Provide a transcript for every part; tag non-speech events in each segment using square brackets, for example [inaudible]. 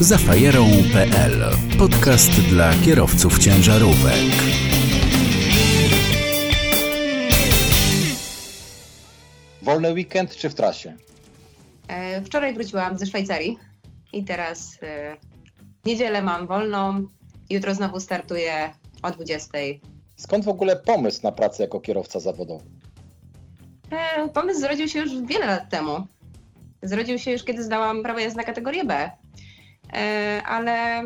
Zafajerą.pl Podcast dla kierowców ciężarówek. Wolny weekend czy w trasie? E, Wczoraj wróciłam ze Szwajcarii i teraz e, w niedzielę mam wolną. Jutro znowu startuję o 20. Skąd w ogóle pomysł na pracę jako kierowca zawodowy? E, Pomysł zrodził się już wiele lat temu. Zrodził się już, kiedy zdałam prawo jazdy na kategorię B. E, Ale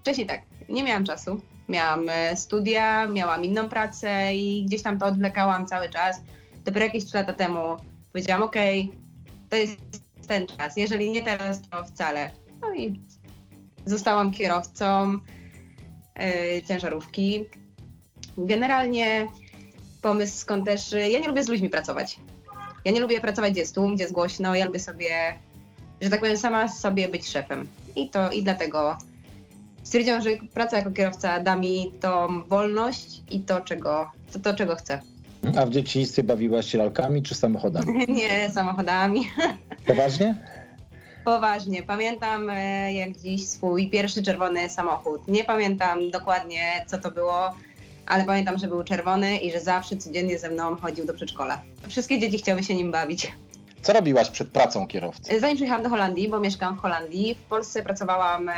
wcześniej tak, nie miałam czasu. Miałam e, studia, miałam inną pracę i gdzieś tam to odwlekałam cały czas. Dopiero jakieś 3 lata temu powiedziałam, okej, to jest ten czas. Jeżeli nie teraz, to wcale. No i zostałam kierowcą e, ciężarówki. Generalnie pomysł skąd też, ja nie lubię z ludźmi pracować. Ja nie lubię pracować, gdzie jest tłum, gdzie jest głośno. Ja lubię sobie, że tak powiem, sama sobie być szefem. I to i dlatego stwierdziłam, że praca jako kierowca da mi tą wolność i to, czego, to, to czego chcę. A w dzieciństwie bawiłaś się lalkami czy samochodami? [laughs] Nie samochodami. [laughs] Poważnie? Poważnie. Pamiętam e, jak dziś swój pierwszy czerwony samochód. Nie pamiętam dokładnie, co to było, ale pamiętam, że był czerwony i że zawsze codziennie ze mną chodził do przedszkola. Wszystkie dzieci chciały się nim bawić. Co robiłaś przed pracą kierowcy? Zanim przyjechałam do Holandii, bo mieszkam w Holandii, w Polsce pracowałam e,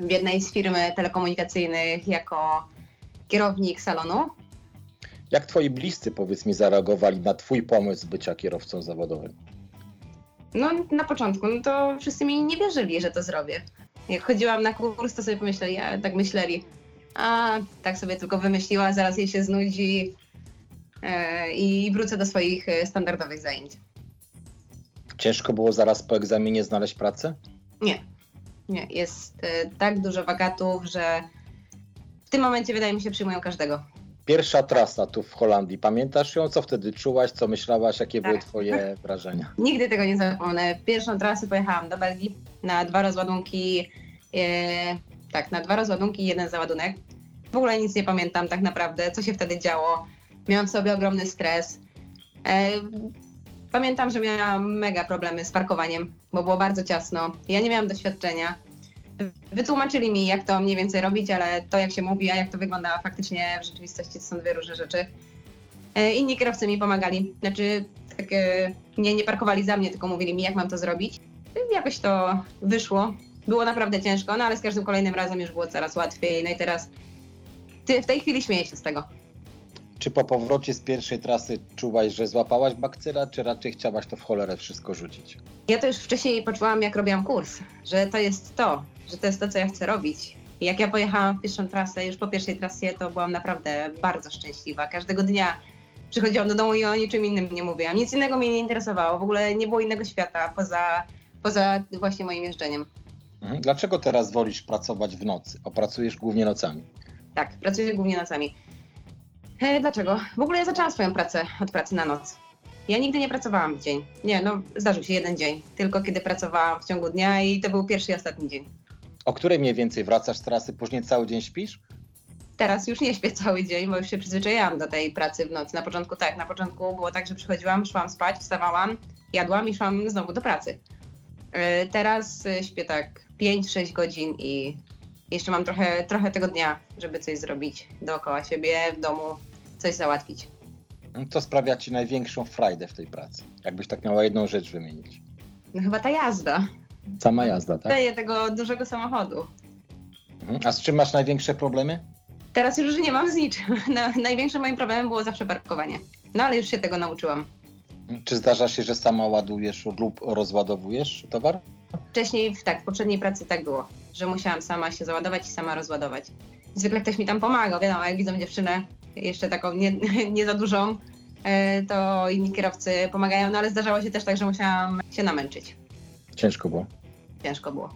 w jednej z firm telekomunikacyjnych jako kierownik salonu. Jak twoi bliscy, powiedz mi, zareagowali na twój pomysł bycia kierowcą zawodowym? No na początku no to wszyscy mi nie wierzyli, że to zrobię. Jak chodziłam na kurs, to sobie pomyśleli, ja, tak myśleli, a tak sobie tylko wymyśliła, zaraz jej się znudzi e, i wrócę do swoich e, standardowych zajęć. Ciężko było zaraz po egzaminie znaleźć pracę? Nie, nie, jest e, tak dużo wakatów, że w tym momencie wydaje mi się przyjmują każdego. Pierwsza trasa tu w Holandii, pamiętasz ją? Co wtedy czułaś, co myślałaś, jakie były Tak. twoje [laughs] wrażenia? Nigdy tego nie zapomnę. Pierwszą trasę pojechałam do Belgii na dwa rozładunki, e, tak, na dwa rozładunki i jeden załadunek. W ogóle nic nie pamiętam tak naprawdę, co się wtedy działo. Miałam w sobie ogromny stres. E, pamiętam, że miałam mega problemy z parkowaniem, bo było bardzo ciasno. Ja nie miałam doświadczenia. Wytłumaczyli mi, jak to mniej więcej robić, ale to, jak się mówi, a jak to wygląda faktycznie w rzeczywistości, to są dwie różne rzeczy. E, Inni kierowcy mi pomagali. Znaczy, tak, e, nie, nie parkowali za mnie, tylko mówili mi, jak mam to zrobić. I Jakoś to wyszło. Było naprawdę ciężko, no ale z każdym kolejnym razem już było coraz łatwiej. No i teraz ty, w tej chwili śmieję się z tego. Czy po powrocie z pierwszej trasy czułaś, że złapałaś bakcyla, czy raczej chciałaś to w cholerę wszystko rzucić? Ja to już wcześniej poczułam, jak robiłam kurs, że to jest to, że to jest to, co ja chcę robić. I jak ja pojechałam w pierwszą trasę, już po pierwszej trasie, to byłam naprawdę bardzo szczęśliwa. Każdego dnia przychodziłam do domu i o niczym innym nie mówiłam. Nic innego mnie nie interesowało. W ogóle nie było innego świata poza, poza właśnie moim jeżdżeniem. Mhm. Dlaczego teraz wolisz pracować w nocy? Opracujesz głównie nocami. Tak, pracuję głównie nocami. E, dlaczego? W ogóle ja zaczęłam swoją pracę od pracy na noc. Ja nigdy nie pracowałam w dzień. Nie, no zdarzył się jeden dzień. Tylko kiedy pracowałam w ciągu dnia i to był pierwszy i ostatni dzień. O której mniej więcej wracasz z trasy, później cały dzień śpisz? Teraz już nie śpię cały dzień, bo już się przyzwyczaiłam do tej pracy w nocy. Na początku tak, na początku było tak, że przychodziłam, szłam spać, wstawałam, jadłam i szłam znowu do pracy. E, Teraz e, śpię tak 5-6 godzin i jeszcze mam trochę, trochę tego dnia, żeby coś zrobić dookoła siebie, w domu, coś załatwić. Co sprawia ci największą frajdę w tej pracy? Jakbyś tak miała jedną rzecz wymienić. No chyba ta jazda. Sama jazda, tak? Daję tego dużego samochodu. Mhm. A z czym masz największe problemy? Teraz już nie mam z niczym. [laughs] Na, największym moim problemem było zawsze parkowanie. No ale już się tego nauczyłam. Czy zdarza się, że sama ładujesz lub rozładowujesz towar? Wcześniej, tak, w poprzedniej pracy tak było, że musiałam sama się załadować i sama rozładować. Zwykle ktoś mi tam pomagał, wiadomo, jak widzą dziewczynę, jeszcze taką nie, [laughs] nie za dużą, e, to inni kierowcy pomagają, no ale zdarzało się też tak, że musiałam się namęczyć. Ciężko było. Ciężko było.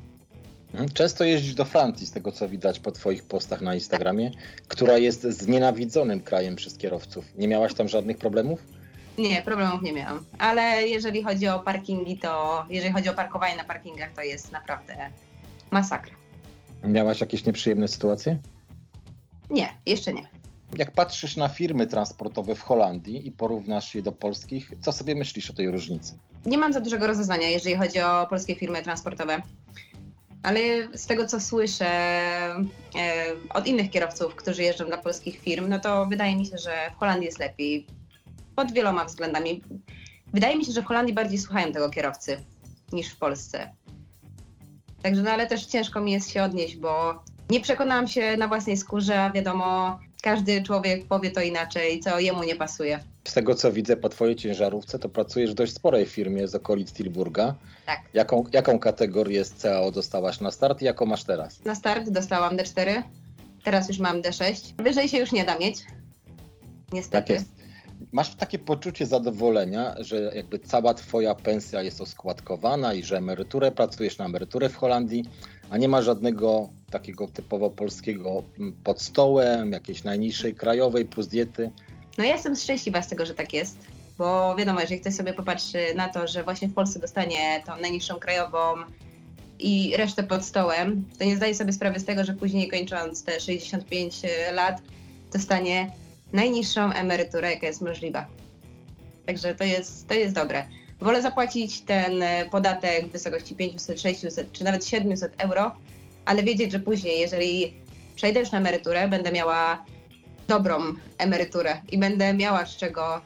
Mhm. Często jeździsz do Francji, z tego co widać po twoich postach na Instagramie, która jest znienawidzonym krajem przez kierowców. Nie miałaś tam żadnych problemów? Nie, problemów nie miałam. Ale jeżeli chodzi o parkingi, to jeżeli chodzi o parkowanie na parkingach, to jest naprawdę masakra. Miałaś jakieś nieprzyjemne sytuacje? Nie, jeszcze nie. Jak patrzysz na firmy transportowe w Holandii i porównasz je do polskich, co sobie myślisz o tej różnicy? Nie mam za dużego rozeznania, jeżeli chodzi o polskie firmy transportowe. Ale z tego, co słyszę e, od innych kierowców, którzy jeżdżą dla polskich firm, no to wydaje mi się, że w Holandii jest lepiej. Pod wieloma względami. Wydaje mi się, że w Holandii bardziej słuchają tego kierowcy niż w Polsce. Także, no ale też ciężko mi jest się odnieść, bo nie przekonałam się na własnej skórze, a wiadomo, każdy człowiek powie to inaczej, co jemu nie pasuje. Z tego co widzę po twojej ciężarówce, to pracujesz w dość sporej firmie z okolic Tilburga. Tak. Jaką, jaką kategorię z CAO dostałaś na start i jaką masz teraz? Na start dostałam D4, teraz już mam D6. Wyżej się już nie da mieć. Niestety. Tak jest. Masz takie poczucie zadowolenia, że jakby cała twoja pensja jest oskładkowana i że emeryturę, pracujesz na emeryturę w Holandii, a nie ma żadnego takiego typowo polskiego mm, pod stołem, jakiejś najniższej krajowej plus diety. No ja jestem szczęśliwa z tego, że tak jest, bo wiadomo, jeżeli ktoś sobie popatrzy na to, że właśnie w Polsce dostanie tą najniższą krajową i resztę pod stołem, to nie zdaje sobie sprawy z tego, że później kończąc te 65 lat dostanie najniższą emeryturę, jaka jest możliwa. Także to jest, to jest dobre. Wolę zapłacić ten podatek w wysokości 500, 600 czy nawet 700 euro, ale wiedzieć, że później, jeżeli przejdę już na emeryturę, będę miała dobrą emeryturę i będę miała z czego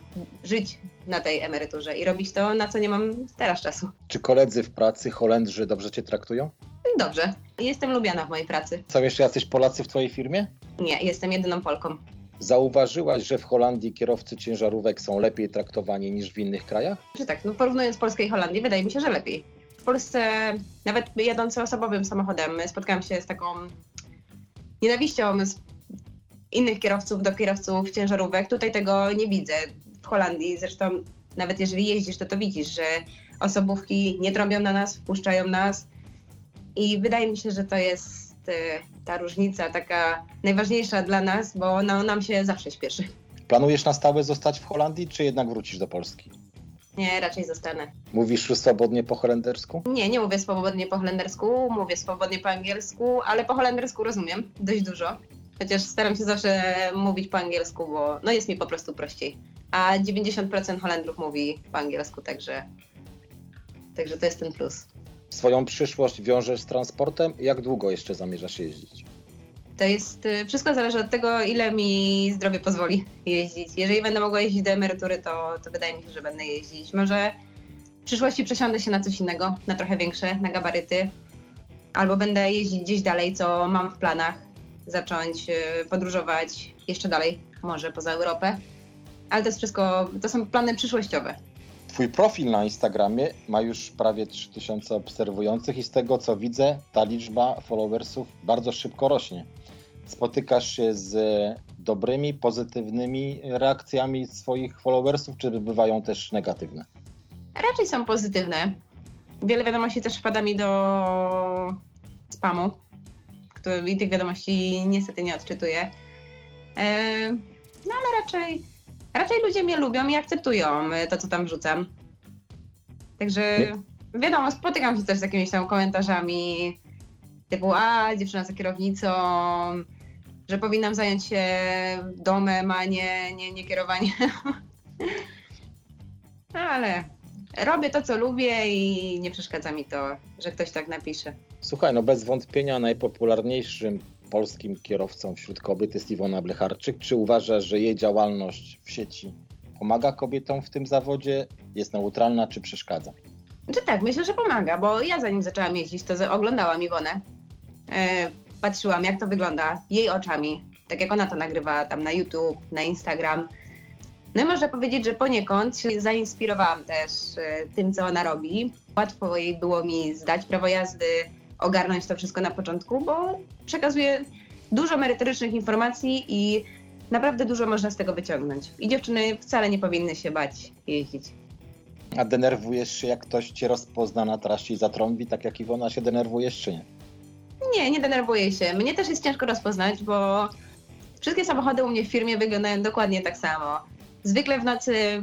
żyć na tej emeryturze i robić to, na co nie mam teraz czasu. Czy koledzy w pracy Holendrzy dobrze cię traktują? Dobrze. Jestem lubiana w mojej pracy. Są jeszcze jacyś Polacy w twojej firmie? Nie, jestem jedyną Polką. Zauważyłaś, że w Holandii kierowcy ciężarówek są lepiej traktowani niż w innych krajach? Czy tak, no porównując Polskę i Holandię, wydaje mi się, że lepiej. W Polsce, nawet jadąc osobowym samochodem, spotkałam się z taką nienawiścią z innych kierowców do kierowców ciężarówek. Tutaj tego nie widzę. W Holandii zresztą nawet jeżeli jeździsz, to to widzisz, że osobówki nie trąbią na nas, wpuszczają nas i wydaje mi się, że to jest y, ta różnica taka najważniejsza dla nas, bo no, nam się zawsze śpieszy. Planujesz na stałe zostać w Holandii, czy jednak wrócisz do Polski? Nie, raczej zostanę. Mówisz swobodnie po holendersku? Nie, nie mówię swobodnie po holendersku, mówię swobodnie po angielsku, ale po holendersku rozumiem dość dużo. Chociaż staram się zawsze mówić po angielsku, bo no jest mi po prostu prościej. A 90% Holendrów mówi po angielsku, także, także to jest ten plus. Swoją przyszłość wiążesz z transportem? Jak długo jeszcze zamierzasz jeździć? To jest, y, wszystko zależy od tego, ile mi zdrowie pozwoli jeździć. Jeżeli będę mogła jeździć do emerytury, to, to wydaje mi się, że będę jeździć. Może w przyszłości przesiądę się na coś innego, na trochę większe, na gabaryty. Albo będę jeździć gdzieś dalej, co mam w planach. Zacząć y, podróżować jeszcze dalej, może poza Europę. Ale to jest wszystko, to są plany przyszłościowe. Twój profil na Instagramie ma już prawie 3000 obserwujących i z tego co widzę, ta liczba followersów bardzo szybko rośnie. Spotykasz się z dobrymi, pozytywnymi reakcjami swoich followersów, czy bywają też negatywne? Raczej są pozytywne. Wiele wiadomości też wpada mi do spamu, który, i tych wiadomości niestety nie odczytuję. E, no ale raczej, raczej ludzie mnie lubią i akceptują to, co tam wrzucam. Także wiadomo, spotykam się też z jakimiś tam komentarzami typu, a dziewczyna za kierownicą, że powinnam zająć się domem, a nie, nie, nie kierowaniem. [laughs] ale robię to, co lubię i nie przeszkadza mi to, że ktoś tak napisze. Słuchaj, no bez wątpienia najpopularniejszym polskim kierowcą wśród kobiet jest Iwona Blecharczyk. Czy uważasz, że jej działalność w sieci pomaga kobietom w tym zawodzie? Jest neutralna czy przeszkadza? Czy tak, myślę, że pomaga, bo ja zanim zaczęłam jeździć, to oglądałam Iwonę. E, patrzyłam, jak to wygląda jej oczami, tak jak ona to nagrywa tam na YouTube, na Instagram. No i można powiedzieć, że poniekąd się zainspirowałam też e, tym, co ona robi. Łatwo jej było mi zdać prawo jazdy, ogarnąć to wszystko na początku, bo przekazuje dużo merytorycznych informacji i naprawdę dużo można z tego wyciągnąć. I dziewczyny wcale nie powinny się bać jeździć. A denerwujesz się, jak ktoś cię rozpozna na trasie i zatrąbi, tak jak Iwona się denerwujesz, czy nie? Nie, nie denerwuję się. Mnie też jest ciężko rozpoznać, bo wszystkie samochody u mnie w firmie wyglądają dokładnie tak samo. Zwykle w nocy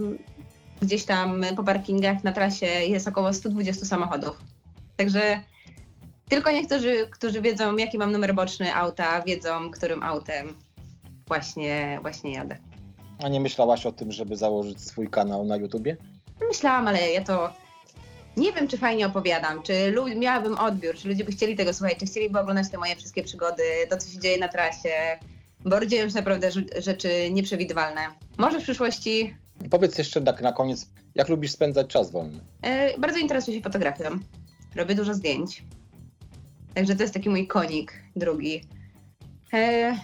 gdzieś tam po parkingach na trasie jest około 120 samochodów. Także tylko niektórzy, którzy wiedzą, jaki mam numer boczny auta, wiedzą, którym autem właśnie, właśnie jadę. A nie myślałaś o tym, żeby założyć swój kanał na YouTubie? Myślałam, ale ja to Nie wiem, czy fajnie opowiadam, czy lu- miałabym odbiór, czy ludzie by chcieli tego słuchać, czy chcieliby oglądać te moje wszystkie przygody, to co się dzieje na trasie, bo dzieją się naprawdę rzeczy nieprzewidywalne. Może w przyszłości Powiedz jeszcze tak na koniec, jak lubisz spędzać czas wolny? E, bardzo interesuję się fotografią. Robię dużo zdjęć. Także to jest taki mój konik drugi. E,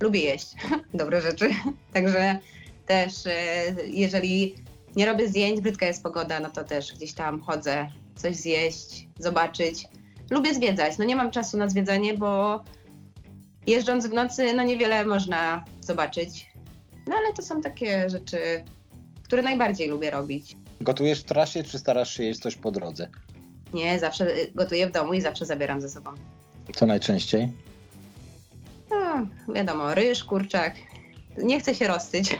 lubię jeść [laughs] dobre rzeczy. Także też, e, jeżeli nie robię zdjęć, brzydka jest pogoda, no to też gdzieś tam chodzę, coś zjeść, zobaczyć. Lubię zwiedzać. No nie mam czasu na zwiedzanie, bo jeżdżąc w nocy, no niewiele można zobaczyć. No ale to są takie rzeczy, które najbardziej lubię robić. Gotujesz w trasie, czy starasz się jeść coś po drodze? Nie, zawsze gotuję w domu i zawsze zabieram ze sobą. Co najczęściej? No, wiadomo, ryż, kurczak. Nie chcę się rozsyć.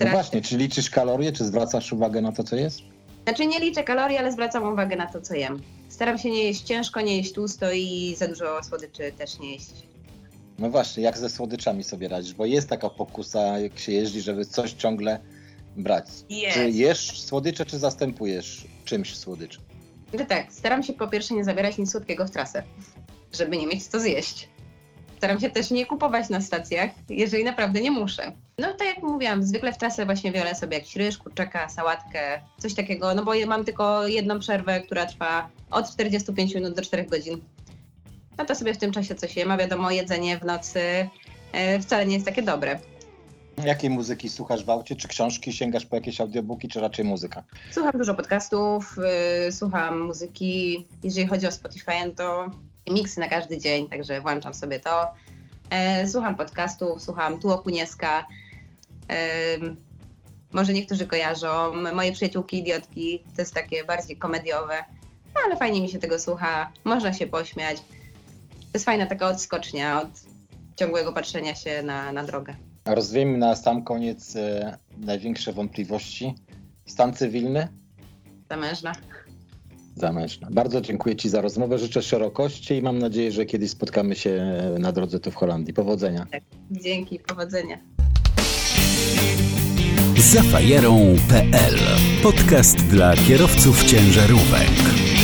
No właśnie, czy liczysz kalorie, czy zwracasz uwagę na to, co jest? Znaczy nie liczę kalorii, ale zwracam uwagę na to, co jem. Staram się nie jeść ciężko, nie jeść tłusto i za dużo słodyczy też nie jeść. No właśnie, jak ze słodyczami sobie radzisz? Bo jest taka pokusa, jak się jeździ, żeby coś ciągle brać. Jest. Czy jesz słodycze, czy zastępujesz czymś słodycz? Że tak, staram się po pierwsze nie zabierać nic słodkiego w trasę, żeby nie mieć co zjeść. Staram się też nie kupować na stacjach, jeżeli naprawdę nie muszę. No tak jak mówiłam, zwykle w trasę właśnie biorę sobie jakiś ryż, kurczaka, sałatkę, coś takiego, no bo mam tylko jedną przerwę, która trwa od 45 minut do 4 godzin. No to sobie w tym czasie coś jem, a wiadomo, jedzenie w nocy e, wcale nie jest takie dobre. Jakiej muzyki słuchasz w aucie? Czy książki? Sięgasz po jakieś audiobooki, czy raczej muzyka? Słucham dużo podcastów, y, słucham muzyki. Jeżeli chodzi o Spotify, to miksy na każdy dzień, także włączam sobie to. E, Słucham podcastów, słucham Tu Okunieska. Em, Może niektórzy kojarzą. Moje przyjaciółki idiotki to jest takie bardziej komediowe, no, ale fajnie mi się tego słucha. Można się pośmiać. To jest fajna taka odskocznia od ciągłego patrzenia się na, na drogę. Rozwiejmy na sam koniec e, największe wątpliwości. Stan cywilny? Zamężna. Zamężna. Bardzo dziękuję Ci za rozmowę. Życzę szerokości i mam nadzieję, że kiedyś spotkamy się na drodze tu w Holandii. Powodzenia. Dzięki, powodzenia. Zafajerą.pl Podcast dla kierowców ciężarówek.